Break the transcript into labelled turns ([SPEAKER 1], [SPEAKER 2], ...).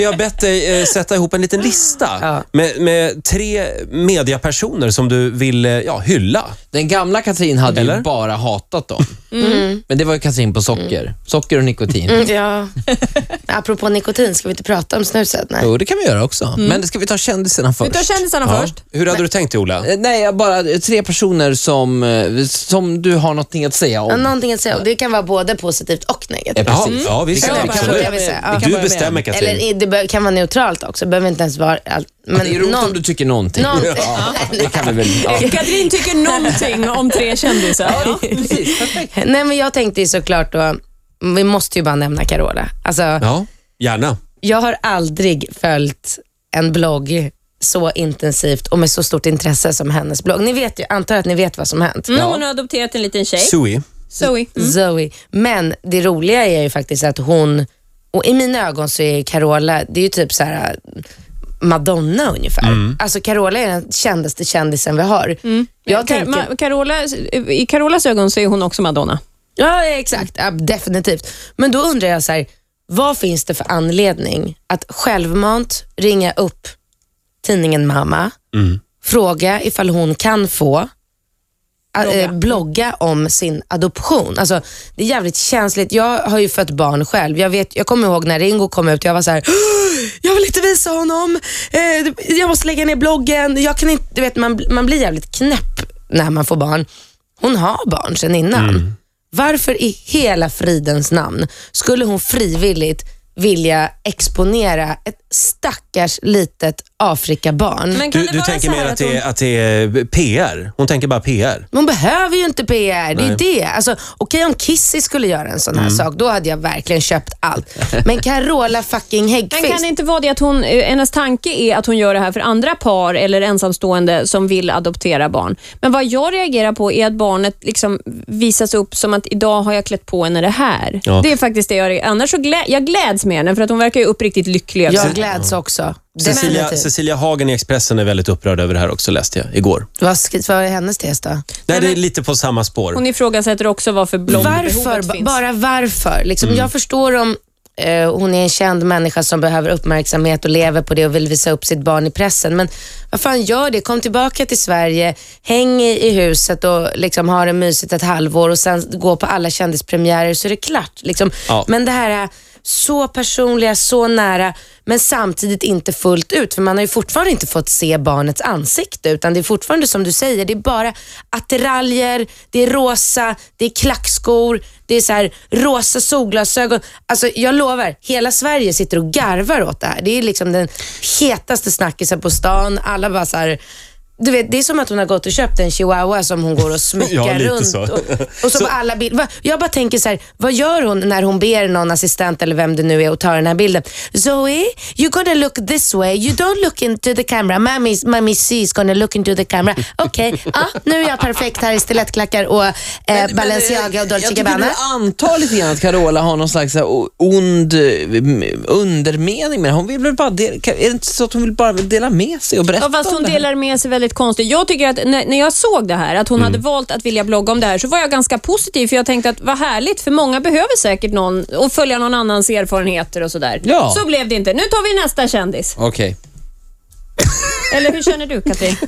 [SPEAKER 1] vi har bett dig eh, sätta ihop en liten lista
[SPEAKER 2] Ja.
[SPEAKER 1] med, med tre mediapersoner som du vill eh, ja, hylla.
[SPEAKER 3] Den gamla Katrin hade
[SPEAKER 1] Eller?
[SPEAKER 3] ju bara hatat dem. Men det var ju Katrin på socker. Socker och nikotin.
[SPEAKER 2] Mm, ja. Apropå nikotin, ska vi inte prata om snuset? Nej.
[SPEAKER 3] Jo, det kan vi göra också. Men ska vi ta kändisarna
[SPEAKER 4] Vi
[SPEAKER 3] först?
[SPEAKER 4] tar kändisarna
[SPEAKER 1] Ja.
[SPEAKER 4] först.
[SPEAKER 1] Hur hade du tänkt Ola?
[SPEAKER 3] Eh, Nej, jag bara eh, tre personer som, eh, som du har någonting att säga
[SPEAKER 2] Ja,
[SPEAKER 3] om.
[SPEAKER 2] någonting att säga. Och Det kan vara både positivt och negativt.
[SPEAKER 3] Ja,
[SPEAKER 1] Ja,
[SPEAKER 3] precis.
[SPEAKER 1] ja visst.
[SPEAKER 3] Vi kan- vi kan vi kan
[SPEAKER 1] Du bestämmer, Katrin.
[SPEAKER 2] Eller det kan vara neutralt också. Det behöver inte ens vara allt. Men
[SPEAKER 3] Det är roligt
[SPEAKER 2] någon-
[SPEAKER 3] om du tycker någonting.
[SPEAKER 2] någonting.
[SPEAKER 3] Ja, det kan vi väl... Ja.
[SPEAKER 4] Katrin tycker någonting om tre kändisar. Ja.
[SPEAKER 3] Precis, perfekt.
[SPEAKER 2] Nej, men jag tänkte ju såklart då, vi måste ju bara nämna Carola. Alltså,
[SPEAKER 1] Ja, gärna.
[SPEAKER 2] Jag har aldrig följt en blogg så intensivt och med så stort intresse som hennes blogg. Ni vet ju, antar att ni vet vad som hänt.
[SPEAKER 4] Mm, hon har adopterat en liten tjej,
[SPEAKER 1] Sui.
[SPEAKER 4] Zoe. Mm.
[SPEAKER 2] Zoe. Men det roliga är ju faktiskt att hon, och i mina ögon så är Carola, det är ju typ så här Madonna ungefär. Alltså Carola är den kändaste kändisen vi har. Jag
[SPEAKER 4] Ka-
[SPEAKER 2] tänker,
[SPEAKER 4] Ma- Carola, I Carolas ögon så är hon också Madonna.
[SPEAKER 2] Ja exakt, ja, definitivt. Men då undrar jag så här, vad finns det för anledning att självmant ringa upp tidningen Mamma, fråga ifall hon kan få ä-
[SPEAKER 4] Blogga.
[SPEAKER 2] blogga om sin adoption. Alltså, det är jävligt känsligt. Jag har ju fött barn själv. Jag, vet, jag kommer ihåg när Ringo kom ut, jag var så här, "Åh, jag vill inte visa honom. Eh, jag måste lägga ner bloggen. Jag kan inte, du vet, man, man blir jävligt knäpp när man får barn. Hon har barn sedan innan. Varför i hela fridens namn skulle hon frivilligt vilja exponera ett stackars litet Afrikabarn?
[SPEAKER 4] Men kan
[SPEAKER 1] Du,
[SPEAKER 4] det
[SPEAKER 1] du
[SPEAKER 4] vara
[SPEAKER 1] tänker
[SPEAKER 4] så här
[SPEAKER 1] mer att det,
[SPEAKER 4] hon-
[SPEAKER 1] är, att det är PR? Hon tänker bara PR?
[SPEAKER 2] Hon behöver ju inte PR, det är det. Alltså, Okej om Kissy skulle göra en sån här
[SPEAKER 1] Mm.
[SPEAKER 2] sak, då hade jag verkligen köpt allt. Men Carola fucking
[SPEAKER 4] Men
[SPEAKER 2] Häggkvist,
[SPEAKER 4] kan det inte vara det att hon, eh, hennes tanke är att hon gör det här för andra par eller ensamstående som vill adoptera barn. Men vad jag reagerar på är att barnet liksom visas upp som att idag har jag klätt på henne det här.
[SPEAKER 1] Ja.
[SPEAKER 4] Det är faktiskt det jag Annars så glä, jag gläds med henne för att hon verkar ju uppriktigt lycklig. över
[SPEAKER 2] jag
[SPEAKER 4] sig.
[SPEAKER 2] gläds också.
[SPEAKER 1] Cecilia. Cecilia Hagen i Expressen är väldigt upprörd över det här också, läste jag igår.
[SPEAKER 2] Vad, skri- vad är hennes tes då?
[SPEAKER 1] Nej, det är lite på samma spår.
[SPEAKER 4] Hon ifrågasätter också varför bloggbehovet
[SPEAKER 2] Varför?
[SPEAKER 4] Finns.
[SPEAKER 2] Bara varför? Liksom,
[SPEAKER 1] Mm.
[SPEAKER 2] Jag förstår om eh, hon är en känd människa som behöver uppmärksamhet och lever på det och vill visa upp sitt barn i pressen. Men vad fan, gör det. Kom tillbaka till Sverige, häng i, i huset och liksom ha det mysigt ett halvår och sen gå på alla kändispremiärer så är det klart. Liksom.
[SPEAKER 1] Ja.
[SPEAKER 2] Men det här är så personliga, så nära, men samtidigt inte fullt ut. För man har ju fortfarande inte fått se barnets ansikte, utan det är fortfarande som du säger, det är bara attiraljer, det är rosa, det är klackskor, det är så här rosa solglasögon. Alltså jag lovar, hela Sverige sitter och garvar åt det här. Det är liksom den hetaste snackisen på stan. Alla bara så här, du vet, det är som att hon har gått och köpt en chihuahua som hon går och smyckar
[SPEAKER 1] Ja,
[SPEAKER 2] runt.
[SPEAKER 1] så.
[SPEAKER 2] Och, och så,
[SPEAKER 1] Så-
[SPEAKER 2] på alla bilder. Jag bara tänker så här, vad gör hon när hon ber någon assistent eller vem det nu är att ta den här bilden? Zoe, you're gonna look this way. You don't look into the camera. Mommy, mommy gonna look into the camera. Okej, ja, nu är jag perfekt här i stilettklackarna och eh, Balenciaga och Dolce
[SPEAKER 3] Jag tycker
[SPEAKER 2] Gabbana.
[SPEAKER 3] du antar lite grann att Carola har någon slags ond eh, undermening med det. Hon vill väl bara dela, är det inte så att hon vill bara dela med sig och berätta
[SPEAKER 4] Ja, fast
[SPEAKER 3] om
[SPEAKER 4] hon
[SPEAKER 3] det här?
[SPEAKER 4] delar med sig väldigt konstigt. Jag tycker att när, när jag såg det här, att hon
[SPEAKER 1] Mm.
[SPEAKER 4] hade valt att vilja blogga om det här, så var jag ganska positiv för jag tänkte att vad härligt, för många behöver säkert någon och följa någon annans erfarenheter och sådär.
[SPEAKER 3] Ja.
[SPEAKER 4] Så blev det inte. Nu tar vi nästa kändis.
[SPEAKER 3] Okej.
[SPEAKER 4] Eller hur känner du Katrin?